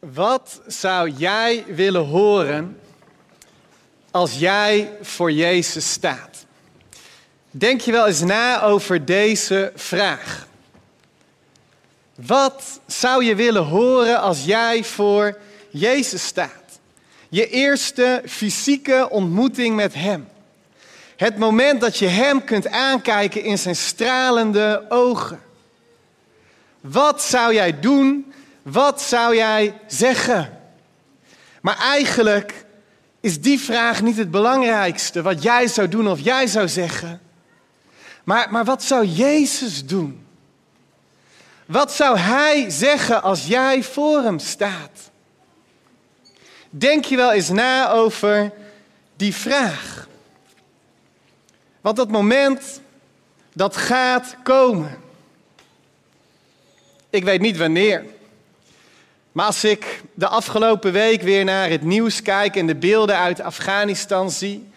Wat zou jij willen horen als jij voor Jezus staat? Denk je wel eens na over deze vraag. Wat zou je willen horen als jij voor Jezus staat? Je eerste fysieke ontmoeting met Hem. Het moment dat je Hem kunt aankijken in zijn stralende ogen. Wat zou jij doen? Wat zou jij zeggen? Maar eigenlijk is die vraag niet het belangrijkste, wat jij zou doen of jij zou zeggen. Maar, maar wat zou Jezus doen? Wat zou Hij zeggen als jij voor Hem staat? Denk je wel eens na over die vraag? Want dat moment, dat gaat komen. Ik weet niet wanneer. Maar als ik de afgelopen week weer naar het nieuws kijk en de beelden uit Afghanistan zie,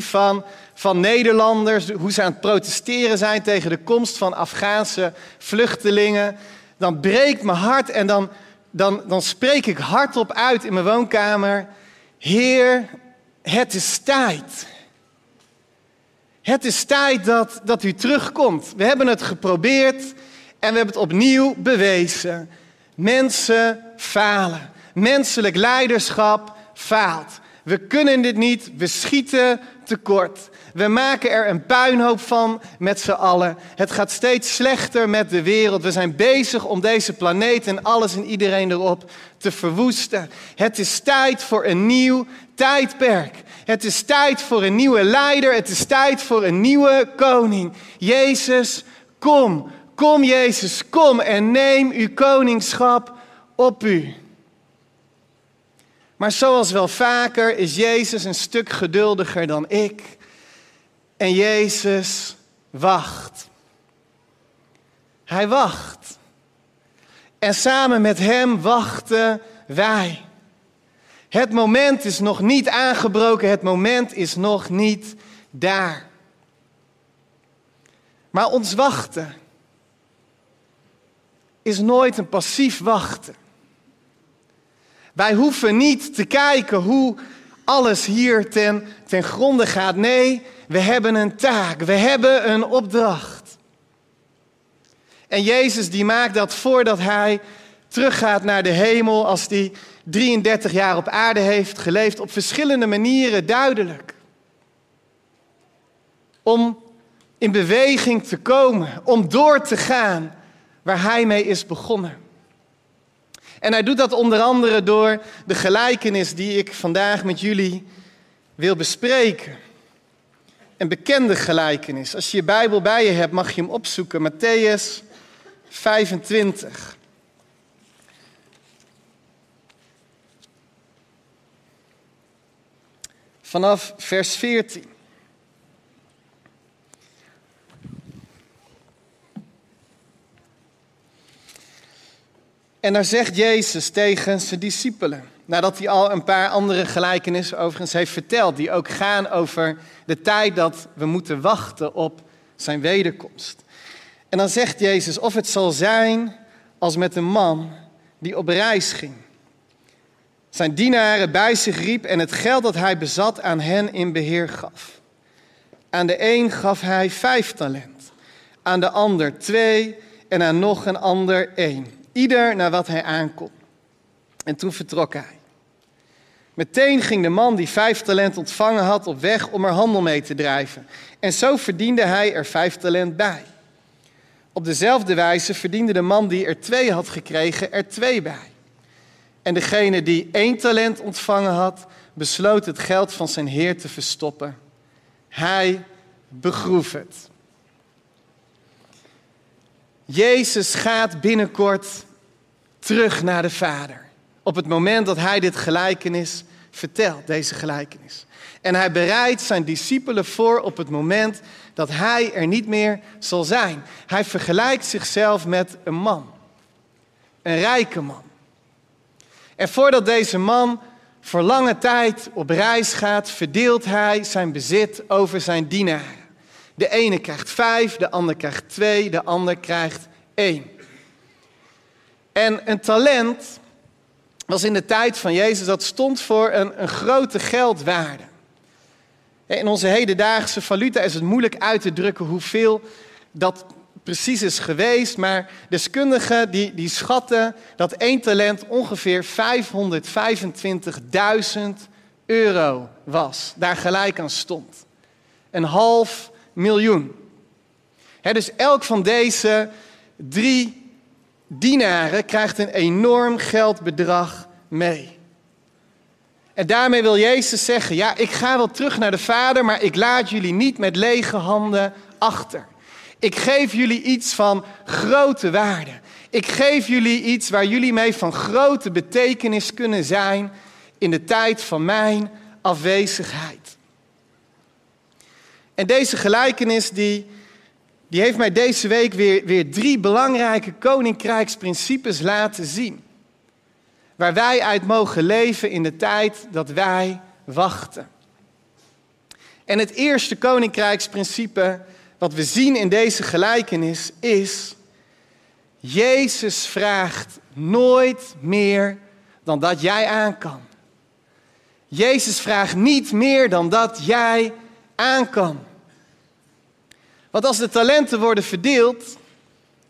van, van Nederlanders, hoe ze aan het protesteren zijn tegen de komst van Afghaanse vluchtelingen, dan breekt mijn hart en dan, dan, dan spreek ik hardop uit in mijn woonkamer, Heer, het is tijd. Het is tijd dat, dat u terugkomt. We hebben het geprobeerd en we hebben het opnieuw bewezen. Mensen falen. Menselijk leiderschap faalt. We kunnen dit niet, we schieten tekort. We maken er een puinhoop van met z'n allen. Het gaat steeds slechter met de wereld. We zijn bezig om deze planeet en alles en iedereen erop te verwoesten. Het is tijd voor een nieuw tijdperk. Het is tijd voor een nieuwe leider. Het is tijd voor een nieuwe koning. Jezus, kom. Kom Jezus, kom en neem uw koningschap op u. Maar zoals wel vaker is Jezus een stuk geduldiger dan ik. En Jezus wacht. Hij wacht. En samen met Hem wachten wij. Het moment is nog niet aangebroken, het moment is nog niet daar. Maar ons wachten is nooit een passief wachten. Wij hoeven niet te kijken hoe alles hier ten, ten gronde gaat. Nee, we hebben een taak, we hebben een opdracht. En Jezus die maakt dat voordat hij teruggaat naar de hemel, als hij 33 jaar op aarde heeft geleefd, op verschillende manieren duidelijk. Om in beweging te komen, om door te gaan waar hij mee is begonnen. En hij doet dat onder andere door de gelijkenis die ik vandaag met jullie wil bespreken. Een bekende gelijkenis. Als je je Bijbel bij je hebt, mag je hem opzoeken. Matthäus 25. Vanaf vers 14. En daar zegt Jezus tegen zijn discipelen, nadat hij al een paar andere gelijkenissen overigens heeft verteld, die ook gaan over de tijd dat we moeten wachten op zijn wederkomst. En dan zegt Jezus, of het zal zijn als met een man die op reis ging. Zijn dienaren bij zich riep en het geld dat hij bezat aan hen in beheer gaf. Aan de een gaf hij vijf talent, aan de ander twee en aan nog een ander één ieder naar wat hij aankon. En toen vertrok hij. Meteen ging de man die vijf talent ontvangen had op weg om er handel mee te drijven. En zo verdiende hij er vijf talent bij. Op dezelfde wijze verdiende de man die er twee had gekregen er twee bij. En degene die één talent ontvangen had, besloot het geld van zijn heer te verstoppen. Hij begroef het. Jezus gaat binnenkort terug naar de Vader. Op het moment dat hij dit gelijkenis vertelt, deze gelijkenis. En hij bereidt zijn discipelen voor op het moment dat hij er niet meer zal zijn. Hij vergelijkt zichzelf met een man. Een rijke man. En voordat deze man voor lange tijd op reis gaat, verdeelt hij zijn bezit over zijn dienaren. De ene krijgt vijf, de ander krijgt twee, de ander krijgt één. En een talent was in de tijd van Jezus, dat stond voor een, een grote geldwaarde. In onze hedendaagse valuta is het moeilijk uit te drukken hoeveel dat precies is geweest. Maar deskundigen die, die schatten dat één talent ongeveer 525.000 euro was. Daar gelijk aan stond. Een half miljoen. dus elk van deze drie dienaren krijgt een enorm geldbedrag mee. En daarmee wil Jezus zeggen: Ja, ik ga wel terug naar de Vader, maar ik laat jullie niet met lege handen achter. Ik geef jullie iets van grote waarde. Ik geef jullie iets waar jullie mee van grote betekenis kunnen zijn in de tijd van mijn afwezigheid. En deze gelijkenis die, die heeft mij deze week weer, weer drie belangrijke koninkrijksprincipes laten zien. Waar wij uit mogen leven in de tijd dat wij wachten. En het eerste koninkrijksprincipe wat we zien in deze gelijkenis is, Jezus vraagt nooit meer dan dat jij aan kan. Jezus vraagt niet meer dan dat jij aan kan. Want als de talenten worden verdeeld,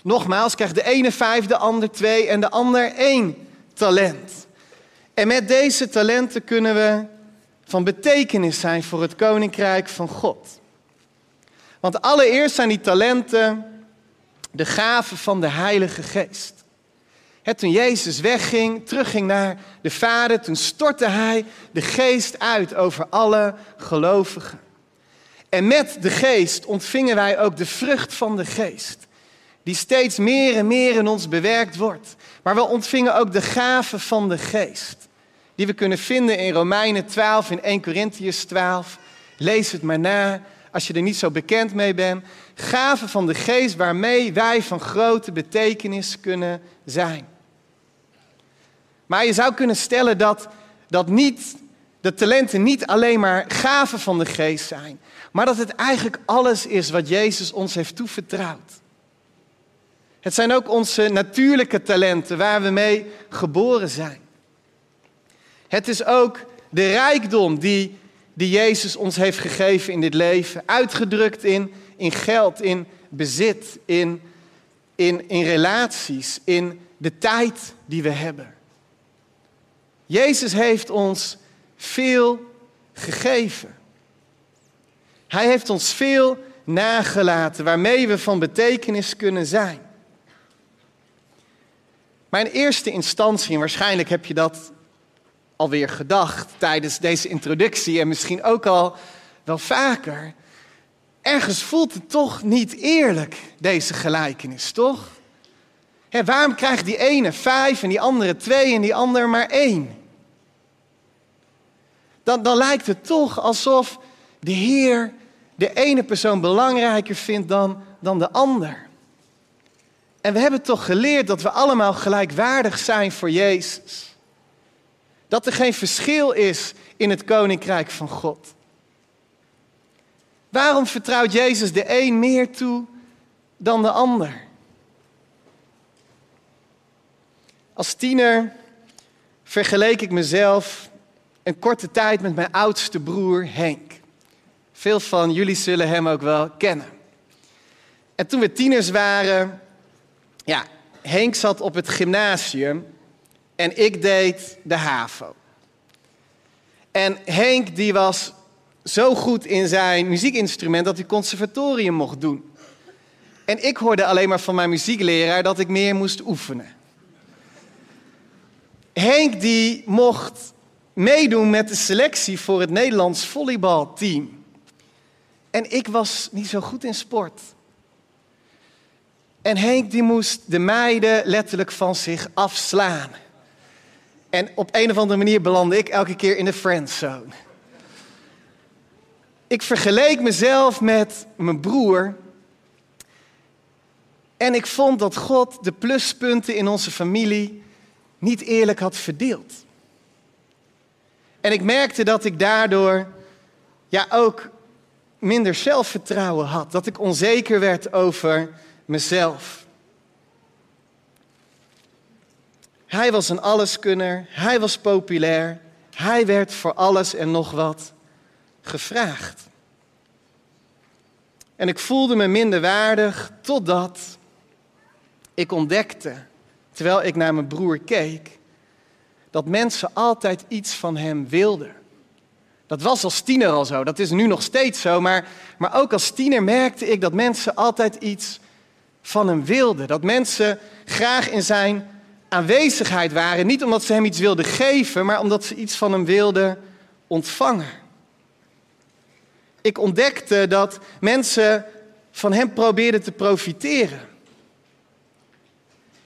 nogmaals, krijgt de ene vijf, de ander twee en de ander één talent. En met deze talenten kunnen we van betekenis zijn voor het koninkrijk van God. Want allereerst zijn die talenten de gaven van de Heilige Geest. toen Jezus wegging, terugging naar de Vader, toen stortte Hij de Geest uit over alle gelovigen. En met de Geest ontvingen wij ook de vrucht van de Geest, die steeds meer en meer in ons bewerkt wordt. Maar we ontvingen ook de gaven van de Geest, die we kunnen vinden in Romeinen 12, in 1 Corinthians 12. Lees het maar na als je er niet zo bekend mee bent. Gaven van de geest waarmee wij van grote betekenis kunnen zijn. Maar je zou kunnen stellen dat, dat niet, de talenten niet alleen maar gaven van de geest zijn. Maar dat het eigenlijk alles is wat Jezus ons heeft toevertrouwd. Het zijn ook onze natuurlijke talenten waar we mee geboren zijn. Het is ook de rijkdom die die Jezus ons heeft gegeven in dit leven. Uitgedrukt in, in geld, in bezit, in, in, in relaties, in de tijd die we hebben. Jezus heeft ons veel gegeven. Hij heeft ons veel nagelaten waarmee we van betekenis kunnen zijn. Maar in eerste instantie, en waarschijnlijk heb je dat alweer gedacht tijdens deze introductie en misschien ook al wel vaker. Ergens voelt het toch niet eerlijk, deze gelijkenis, toch? waarom krijgt die ene vijf en die andere twee en die ander maar één? Dan, dan lijkt het toch alsof de Heer de ene persoon belangrijker vindt dan, dan de ander. En we hebben toch geleerd dat we allemaal gelijkwaardig zijn voor Jezus. Dat er geen verschil is in het koninkrijk van God. Waarom vertrouwt Jezus de een meer toe dan de ander? Als tiener vergeleek ik mezelf een korte tijd met mijn oudste broer Henk. Veel van jullie zullen hem ook wel kennen. En toen we tieners waren, ja, Henk zat op het gymnasium en ik deed de HAVO. En Henk die was zo goed in zijn muziekinstrument dat hij conservatorium mocht doen. En ik hoorde alleen maar van mijn muziekleraar dat ik meer moest oefenen. Henk die mocht meedoen met de selectie voor het Nederlands volleybalteam. En ik was niet zo goed in sport. En Henk die moest de meiden letterlijk van zich afslaan. En op een of andere manier belandde ik elke keer in de friendzone. Ik vergeleek mezelf met mijn broer. En ik vond dat God de pluspunten in onze familie niet eerlijk had verdeeld. En ik merkte dat ik daardoor ja, ook minder zelfvertrouwen had. Dat ik onzeker werd over mezelf. Hij was een alleskunner, hij was populair, hij werd voor alles en nog wat gevraagd. En ik voelde me minder waardig totdat ik ontdekte, terwijl ik naar mijn broer keek, dat mensen altijd iets van hem wilden. Dat was als tiener al zo, dat is nu nog steeds zo, maar, maar ook als tiener merkte ik dat mensen altijd iets van hem wilden. Dat mensen graag in zijn aanwezigheid waren, niet omdat ze hem iets wilden geven, maar omdat ze iets van hem wilden ontvangen. Ik ontdekte dat mensen van hem probeerden te profiteren.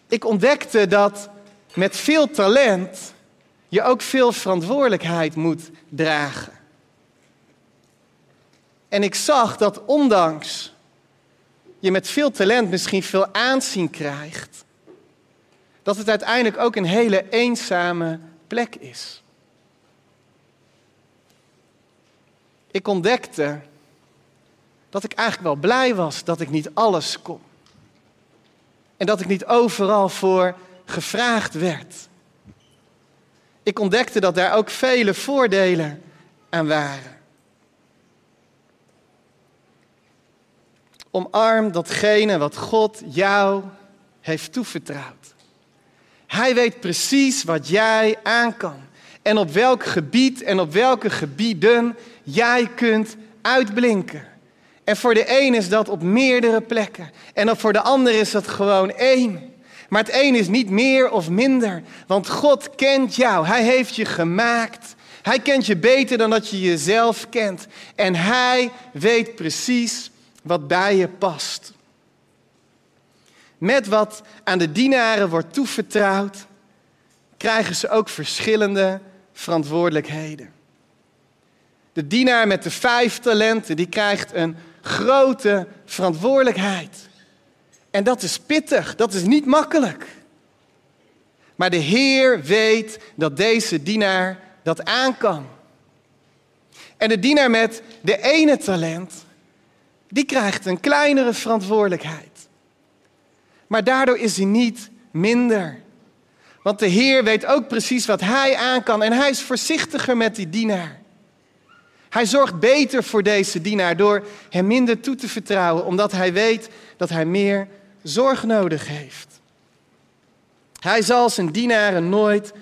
Ik ontdekte dat met veel talent je ook veel verantwoordelijkheid moet dragen. En ik zag dat ondanks je met veel talent misschien veel aanzien krijgt, dat het uiteindelijk ook een hele eenzame plek is. Ik ontdekte dat ik eigenlijk wel blij was dat ik niet alles kon. En dat ik niet overal voor gevraagd werd. Ik ontdekte dat daar ook vele voordelen aan waren. Omarm datgene wat God jou heeft toevertrouwd. Hij weet precies wat jij aan kan. En op welk gebied en op welke gebieden jij kunt uitblinken. En voor de een is dat op meerdere plekken. En voor de ander is dat gewoon één. Maar het een is niet meer of minder. Want God kent jou. Hij heeft je gemaakt. Hij kent je beter dan dat je jezelf kent. En hij weet precies wat bij je past. Met wat aan de dienaren wordt toevertrouwd, krijgen ze ook verschillende verantwoordelijkheden. De dienaar met de vijf talenten, die krijgt een grote verantwoordelijkheid. En dat is pittig, dat is niet makkelijk. Maar de Heer weet dat deze dienaar dat aan kan. En de dienaar met de ene talent, die krijgt een kleinere verantwoordelijkheid. Maar daardoor is hij niet minder. Want de Heer weet ook precies wat hij aan kan en hij is voorzichtiger met die dienaar. Hij zorgt beter voor deze dienaar door hem minder toe te vertrouwen, omdat hij weet dat hij meer zorg nodig heeft. Hij zal zijn dienaren nooit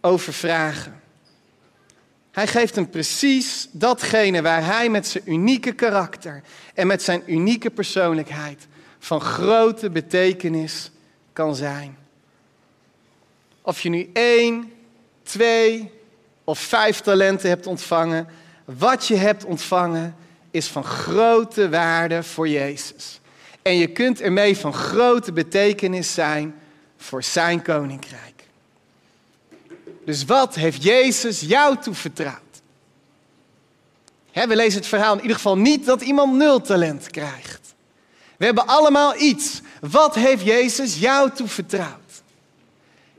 overvragen. Hij geeft hem precies datgene waar hij met zijn unieke karakter en met zijn unieke persoonlijkheid van grote betekenis kan zijn. Of je nu één, twee of vijf talenten hebt ontvangen, wat je hebt ontvangen is van grote waarde voor Jezus. En je kunt ermee van grote betekenis zijn voor zijn koninkrijk. Dus wat heeft Jezus jou toevertrouwd? we lezen het verhaal in ieder geval niet dat iemand nul talent krijgt. We hebben allemaal iets. Wat heeft Jezus jou toevertrouwd?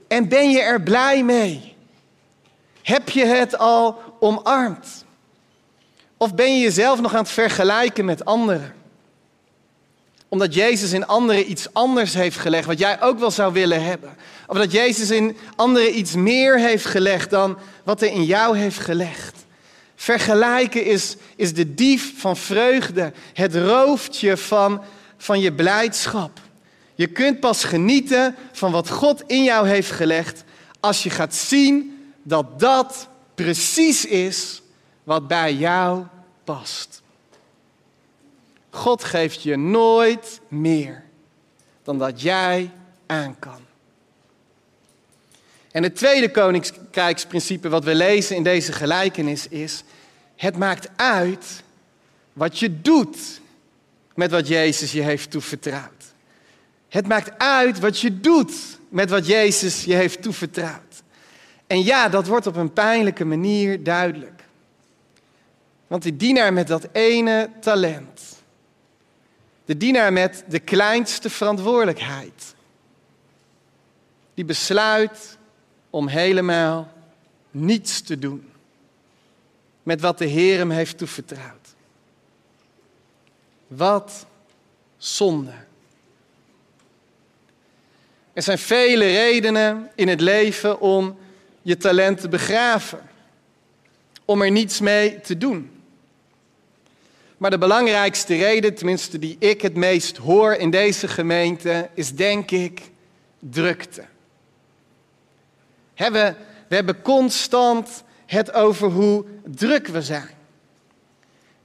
En ben je er blij mee? Heb je het al omarmd? Of ben je jezelf nog aan het vergelijken met anderen? Omdat Jezus in anderen iets anders heeft gelegd, wat jij ook wel zou willen hebben. Of dat Jezus in anderen iets meer heeft gelegd dan wat hij in jou heeft gelegd. Vergelijken is, is de dief van vreugde. Het rooft je van, van je blijdschap. Je kunt pas genieten van wat God in jou heeft gelegd als je gaat zien dat dat precies is wat bij jou past. God geeft je nooit meer dan dat jij aan kan. En het tweede koninkrijksprincipe wat we lezen in deze gelijkenis is: het maakt uit wat je doet met wat Jezus je heeft toevertrouwd. Het maakt uit wat je doet met wat Jezus je heeft toevertrouwd. En ja, dat wordt op een pijnlijke manier duidelijk. Want die dienaar met dat ene talent, de dienaar met de kleinste verantwoordelijkheid, die besluit om helemaal niets te doen met wat de Heer hem heeft toevertrouwd. Wat zonde. Er zijn vele redenen in het leven om je talent te begraven, om er niets mee te doen. Maar de belangrijkste reden, tenminste die ik het meest hoor in deze gemeente, is denk ik drukte. We, we hebben constant het over hoe druk we zijn.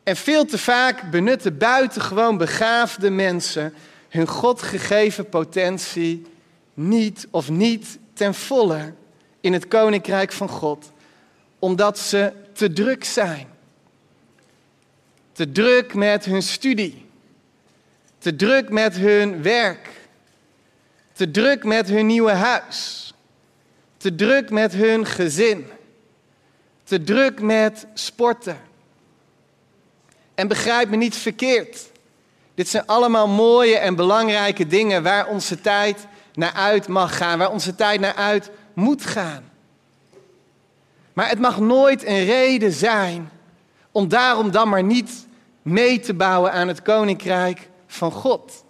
En veel te vaak benutten buitengewoon begaafde mensen hun God gegeven potentie niet of niet ten volle in het koninkrijk van God, omdat ze te druk zijn. Te druk met hun studie, te druk met hun werk, te druk met hun nieuwe huis, te druk met hun gezin, te druk met sporten. En begrijp me niet verkeerd. Dit zijn allemaal mooie en belangrijke dingen waar onze tijd naar uit mag gaan, waar onze tijd naar uit moet gaan. Maar het mag nooit een reden zijn om daarom dan maar niet mee te bouwen aan het koninkrijk van God.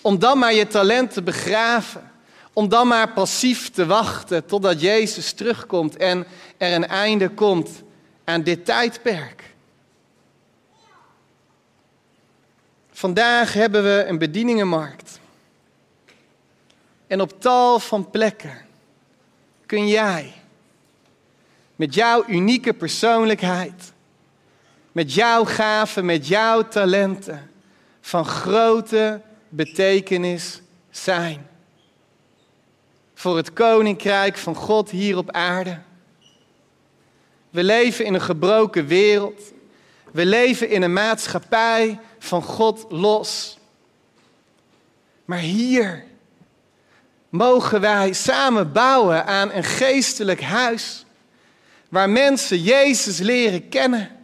Om dan maar je talent te begraven. Om dan maar passief te wachten totdat Jezus terugkomt en er een einde komt aan dit tijdperk. Vandaag hebben we een bedieningenmarkt. En op tal van plekken kun jij met jouw unieke persoonlijkheid, met jouw gaven, met jouw talenten van grote betekenis zijn. Voor het koninkrijk van God hier op aarde. We leven in een gebroken wereld. We leven in een maatschappij van God los. Maar hier mogen wij samen bouwen aan een geestelijk huis. Waar mensen Jezus leren kennen.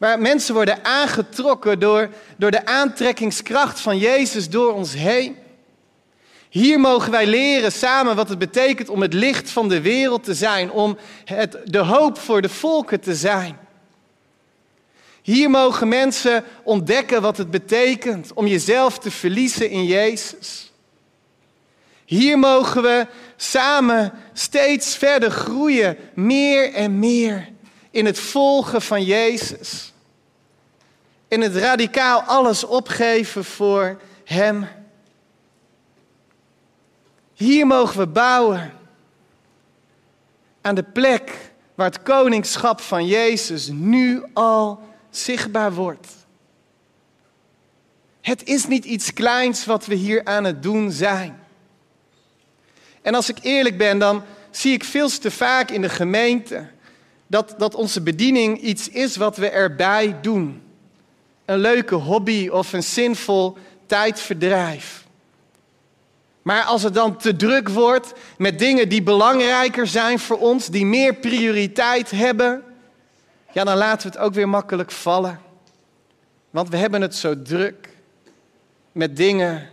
Waar mensen worden aangetrokken door, door de aantrekkingskracht van Jezus door ons heen. Hier mogen wij leren samen wat het betekent om het licht van de wereld te zijn, om het, de hoop voor de volken te zijn. Hier mogen mensen ontdekken wat het betekent om jezelf te verliezen in Jezus. Hier mogen we samen steeds verder groeien, meer en meer in het volgen van Jezus. In het radicaal alles opgeven voor Hem. Hier mogen we bouwen aan de plek waar het koningschap van Jezus nu al zichtbaar wordt. Het is niet iets kleins wat we hier aan het doen zijn. En als ik eerlijk ben, dan zie ik veel te vaak in de gemeente dat, dat onze bediening iets is wat we erbij doen. Een leuke hobby of een zinvol tijdverdrijf. Maar als het dan te druk wordt met dingen die belangrijker zijn voor ons, die meer prioriteit hebben, ja, dan laten we het ook weer makkelijk vallen. Want we hebben het zo druk met dingen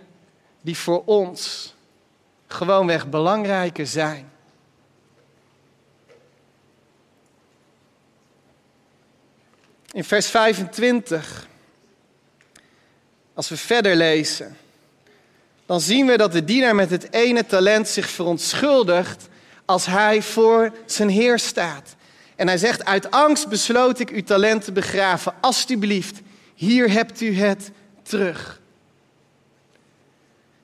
die voor ons gewoonweg belangrijker zijn. In vers 25, als we verder lezen, dan zien we dat de dienaar met het ene talent zich verontschuldigt als hij voor zijn Heer staat. En hij zegt, uit angst besloot ik uw talent te begraven. Alsjeblieft, hier hebt u het terug.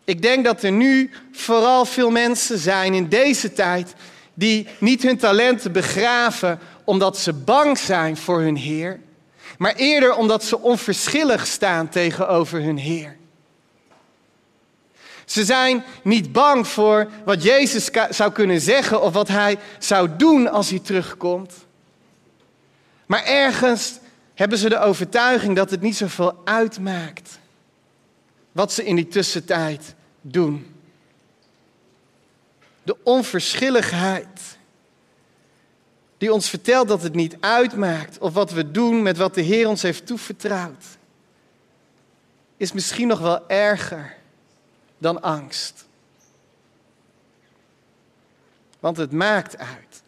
Ik denk dat er nu vooral veel mensen zijn in deze tijd die niet hun talenten begraven omdat ze bang zijn voor hun Heer, maar eerder omdat ze onverschillig staan tegenover hun Heer. Ze zijn niet bang voor wat Jezus zou kunnen zeggen of wat hij zou doen als hij terugkomt. Maar ergens hebben ze de overtuiging dat het niet zoveel uitmaakt wat ze in die tussentijd doen. De onverschilligheid die ons vertelt dat het niet uitmaakt of wat we doen met wat de Heer ons heeft toevertrouwd, is misschien nog wel erger dan angst. Want het maakt uit.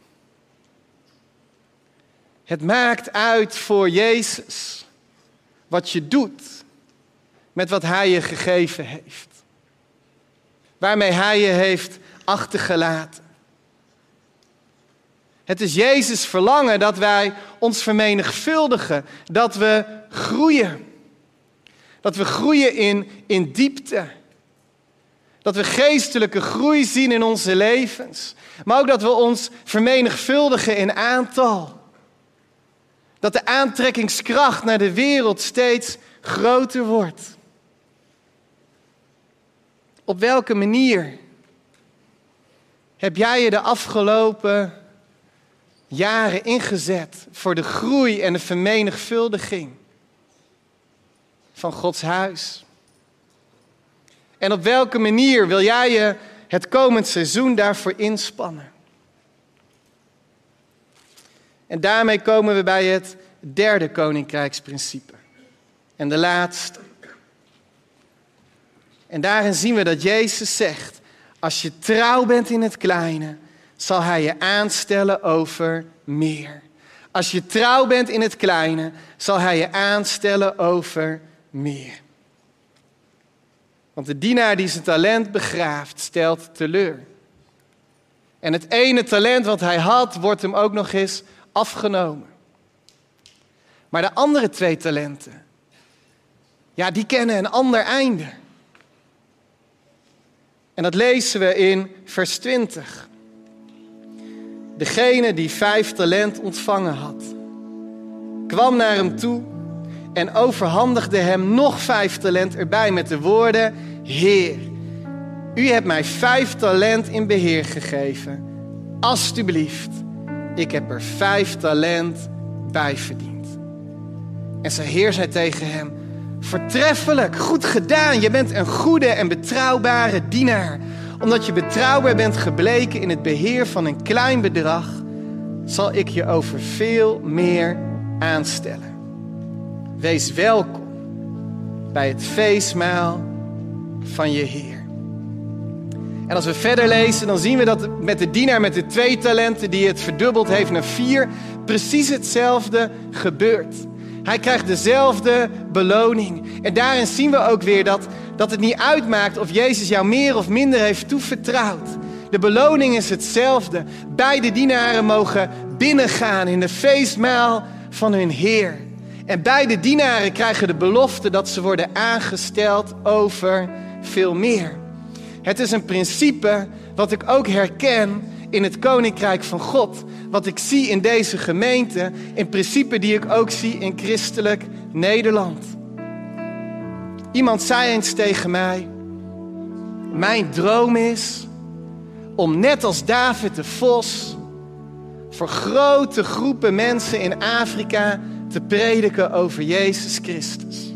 Het maakt uit voor Jezus wat je doet met wat Hij je gegeven heeft. waarmee Hij je heeft achtergelaten. Het is Jezus verlangen dat wij ons vermenigvuldigen, dat we groeien. Dat we groeien in, in diepte. Dat we geestelijke groei zien in onze levens. Maar ook dat we ons vermenigvuldigen in aantal. Dat de aantrekkingskracht naar de wereld steeds groter wordt. Op welke manier heb jij je de afgelopen jaren ingezet voor de groei en de vermenigvuldiging van Gods huis? En op welke manier wil jij je het komend seizoen daarvoor inspannen? En daarmee komen we bij het derde koninkrijksprincipe. En de laatste. En daarin zien we dat Jezus zegt: Als je trouw bent in het kleine, zal Hij je aanstellen over meer. Als je trouw bent in het kleine, zal Hij je aanstellen over meer. Want de dienaar die zijn talent begraaft, stelt teleur. En het ene talent wat hij had, wordt hem ook nog eens afgenomen. Maar de andere twee talenten, ja, die kennen een ander einde. En dat lezen we in vers 20. Degene die vijf talent ontvangen had, kwam naar hem toe en overhandigde hem nog vijf talent erbij met de woorden: Heer, u hebt mij vijf talent in beheer gegeven. Alsjeblieft, ik heb er vijf talent bij verdiend. En zijn heer zei tegen hem: Vertreffelijk, goed gedaan. Je bent een goede en betrouwbare dienaar. Omdat je betrouwbaar bent gebleken in het beheer van een klein bedrag, zal ik je over veel meer aanstellen. Wees welkom bij het feestmaal van je Heer. En als we verder lezen, dan zien we dat met de dienaar met de twee talenten die het verdubbeld heeft naar vier, precies hetzelfde gebeurt. Hij krijgt dezelfde beloning. En daarin zien we ook weer dat, dat het niet uitmaakt of Jezus jou meer of minder heeft toevertrouwd. De beloning is hetzelfde. Beide dienaren mogen binnengaan in de feestmaal van hun Heer. En beide dienaren krijgen de belofte dat ze worden aangesteld over veel meer. Het is een principe wat ik ook herken in het koninkrijk van God. Wat ik zie in deze gemeente. In principe die ik ook zie in christelijk Nederland. Iemand zei eens tegen mij: Mijn droom is om net als David de Vos voor grote groepen mensen in Afrika te prediken over Jezus Christus.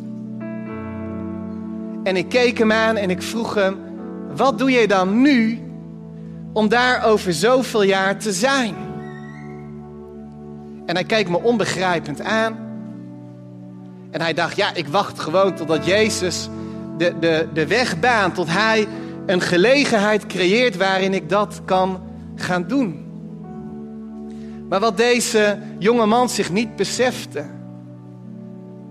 En ik keek hem aan en ik vroeg hem: Wat doe je dan nu om daar over zoveel jaar te zijn? En hij keek me onbegrijpend aan. En hij dacht: Ja, ik wacht gewoon totdat Jezus de, de, de weg baant, tot hij een gelegenheid creëert waarin ik dat kan gaan doen. Maar wat deze jonge man zich niet besefte,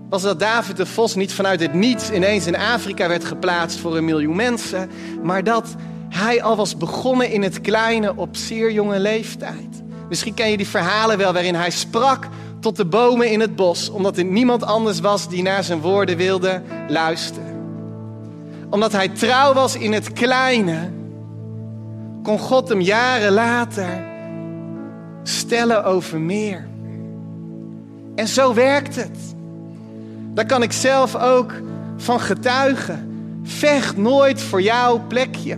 was dat David de Vos niet vanuit het niets ineens in Afrika werd geplaatst voor een miljoen mensen, maar dat hij al was begonnen in het kleine op zeer jonge leeftijd. Misschien ken je die verhalen wel waarin hij sprak tot de bomen in het bos, omdat er niemand anders was die naar zijn woorden wilde luisteren. Omdat hij trouw was in het kleine, kon God hem jaren later stellen over meer. En zo werkt het. Daar kan ik zelf ook van getuigen. Vecht nooit voor jouw plekje.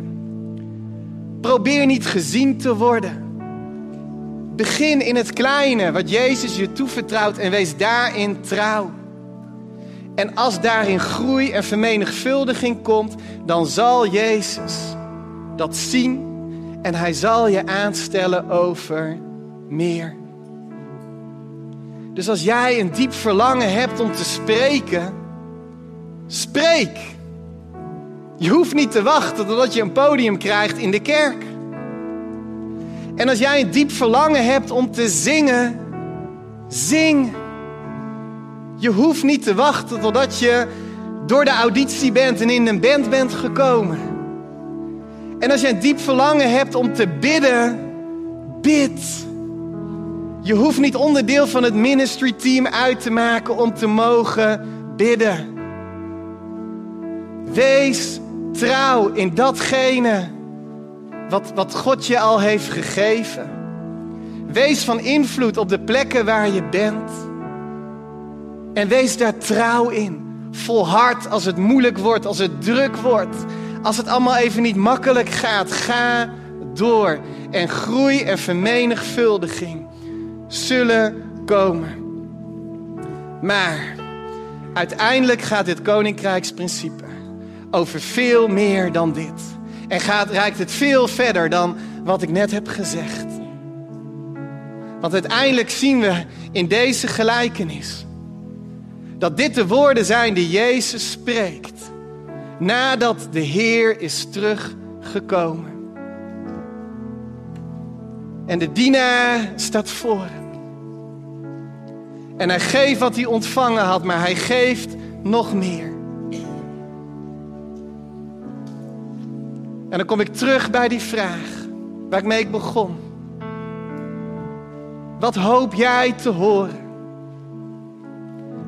Probeer niet gezien te worden. Begin in het kleine wat Jezus je toevertrouwt en wees daarin trouw. En als daarin groei en vermenigvuldiging komt, dan zal Jezus dat zien en hij zal je aanstellen over meer. Dus als jij een diep verlangen hebt om te spreken, spreek. Je hoeft niet te wachten totdat je een podium krijgt in de kerk. En als jij een diep verlangen hebt om te zingen, zing. Je hoeft niet te wachten totdat je door de auditie bent en in een band bent gekomen. En als je een diep verlangen hebt om te bidden, bid. Je hoeft niet onderdeel van het ministry team uit te maken om te mogen bidden. Wees trouw in datgene wat, wat God je al heeft gegeven. Wees van invloed op de plekken waar je bent. En wees daar trouw in. Volhard als het moeilijk wordt, als het druk wordt. Als het allemaal even niet makkelijk gaat. Ga door. En groei en vermenigvuldiging zullen komen. Maar uiteindelijk gaat dit koninkrijksprincipe over veel meer dan dit. En gaat, reikt het veel verder dan wat ik net heb gezegd. Want uiteindelijk zien we in deze gelijkenis dat dit de woorden zijn die Jezus spreekt nadat de Heer is teruggekomen. En de dienaar staat voor En hij geeft wat hij ontvangen had, maar hij geeft nog meer. En dan kom ik terug bij die vraag waar ik mee begon. Wat hoop jij te horen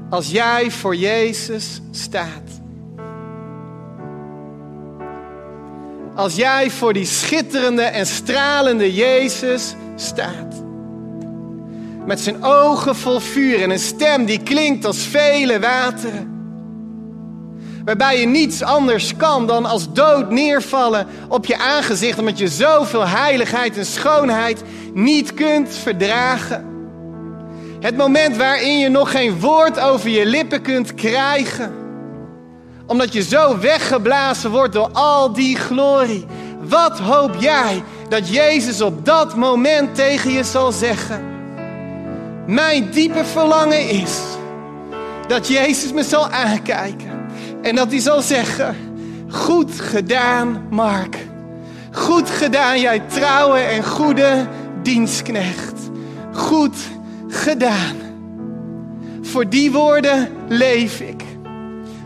als jij voor Jezus staat? Als jij voor die schitterende en stralende Jezus staat. Met zijn ogen vol vuur en een stem die klinkt als vele wateren. Waarbij je niets anders kan dan als dood neervallen op je aangezicht, omdat je zoveel heiligheid en schoonheid niet kunt verdragen. Het moment waarin je nog geen woord over je lippen kunt krijgen. Omdat je zo weggeblazen wordt door al die glorie. Wat hoop jij dat Jezus op dat moment tegen je zal zeggen? Mijn diepe verlangen is dat Jezus me zal aankijken en dat hij zal zeggen: Goed gedaan, Mark. Goed gedaan, jij trouwe en goede dienstknecht. Goed gedaan. Voor die woorden leef ik.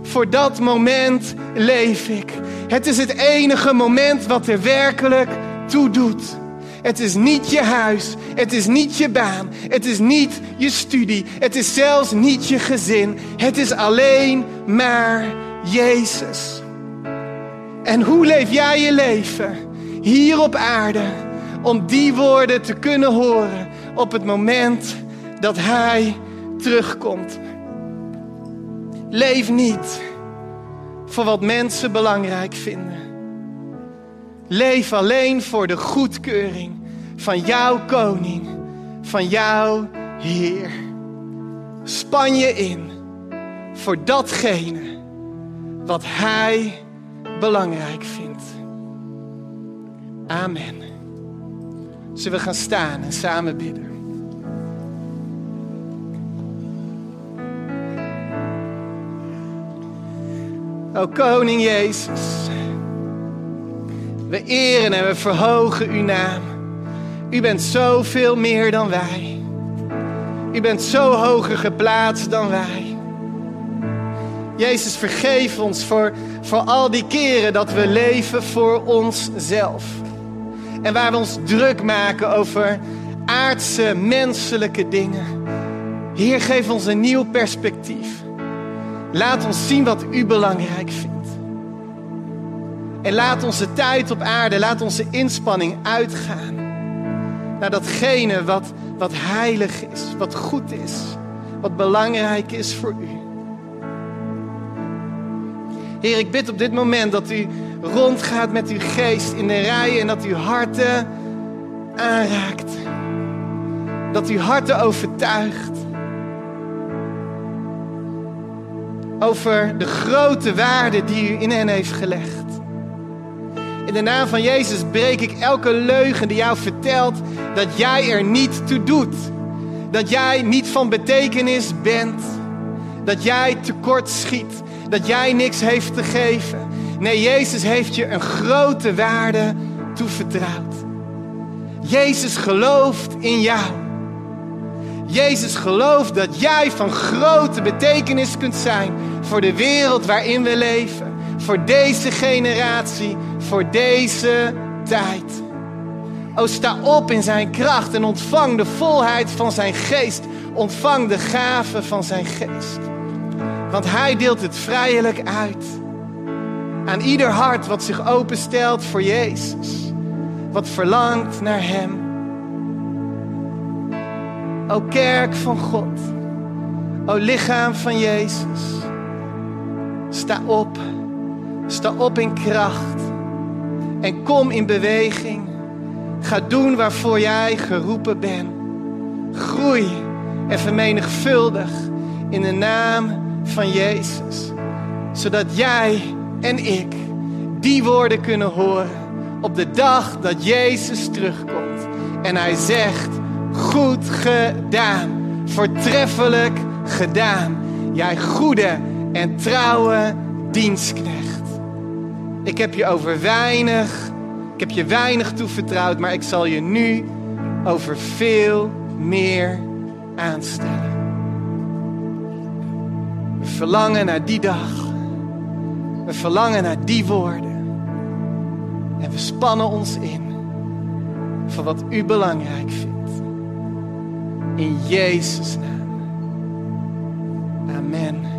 Voor dat moment leef ik. Het is het enige moment wat er werkelijk toe doet. Het is niet je huis. Het is niet je baan. Het is niet je studie. Het is zelfs niet je gezin. Het is alleen maar Jezus. En hoe leef jij je leven hier op aarde om die woorden te kunnen horen op het moment dat Hij terugkomt? Leef niet voor wat mensen belangrijk vinden. Leef alleen voor de goedkeuring van jouw koning, van jouw Heer. Span je in voor datgene wat Hij belangrijk vindt. Amen. Zullen we gaan staan en samen bidden? O Koning Jezus, we eren en we verhogen uw naam. U bent zoveel meer dan wij. U bent zo hoger geplaatst dan wij. Jezus, vergeef ons voor, voor al die keren dat we leven voor onszelf. En waar we ons druk maken over aardse, menselijke dingen. Heer, geef ons een nieuw perspectief. Laat ons zien wat u belangrijk vindt. En laat onze tijd op aarde, laat onze inspanning uitgaan naar datgene wat, wat heilig is, wat goed is, wat belangrijk is voor u. Heer, ik bid op dit moment dat u rondgaat met uw geest in de rijen en dat u harten aanraakt. Dat u harten overtuigt. Over de grote waarde die u in hen heeft gelegd. In de naam van Jezus breek ik elke leugen die jou vertelt dat jij er niet toe doet. Dat jij niet van betekenis bent. Dat jij tekort schiet dat jij niks heeft te geven. Nee, Jezus heeft je een grote waarde toevertrouwd. Jezus gelooft in jou. Jezus gelooft dat jij van grote betekenis kunt zijn voor de wereld waarin we leven, voor deze generatie, voor deze tijd. O, sta op in zijn kracht en ontvang de volheid van zijn geest. Ontvang de gave van zijn geest. Want hij deelt het vrijelijk uit. Aan ieder hart wat zich openstelt voor Jezus. Wat verlangt naar hem. O kerk van God. O lichaam van Jezus. Sta op. Sta op in kracht. En kom in beweging. Ga doen waarvoor jij geroepen bent. Groei en vermenigvuldig in de naam van Jezus. Zodat jij en ik die woorden kunnen horen op de dag dat Jezus terugkomt. En hij zegt, goed gedaan, voortreffelijk gedaan. Jij goede en trouwe dienstknecht. Ik heb je over weinig, ik heb je weinig toevertrouwd, maar ik zal je nu over veel meer aanstellen verlangen naar die dag. We verlangen naar die woorden. En we spannen ons in voor wat u belangrijk vindt. In Jezus' naam. Amen.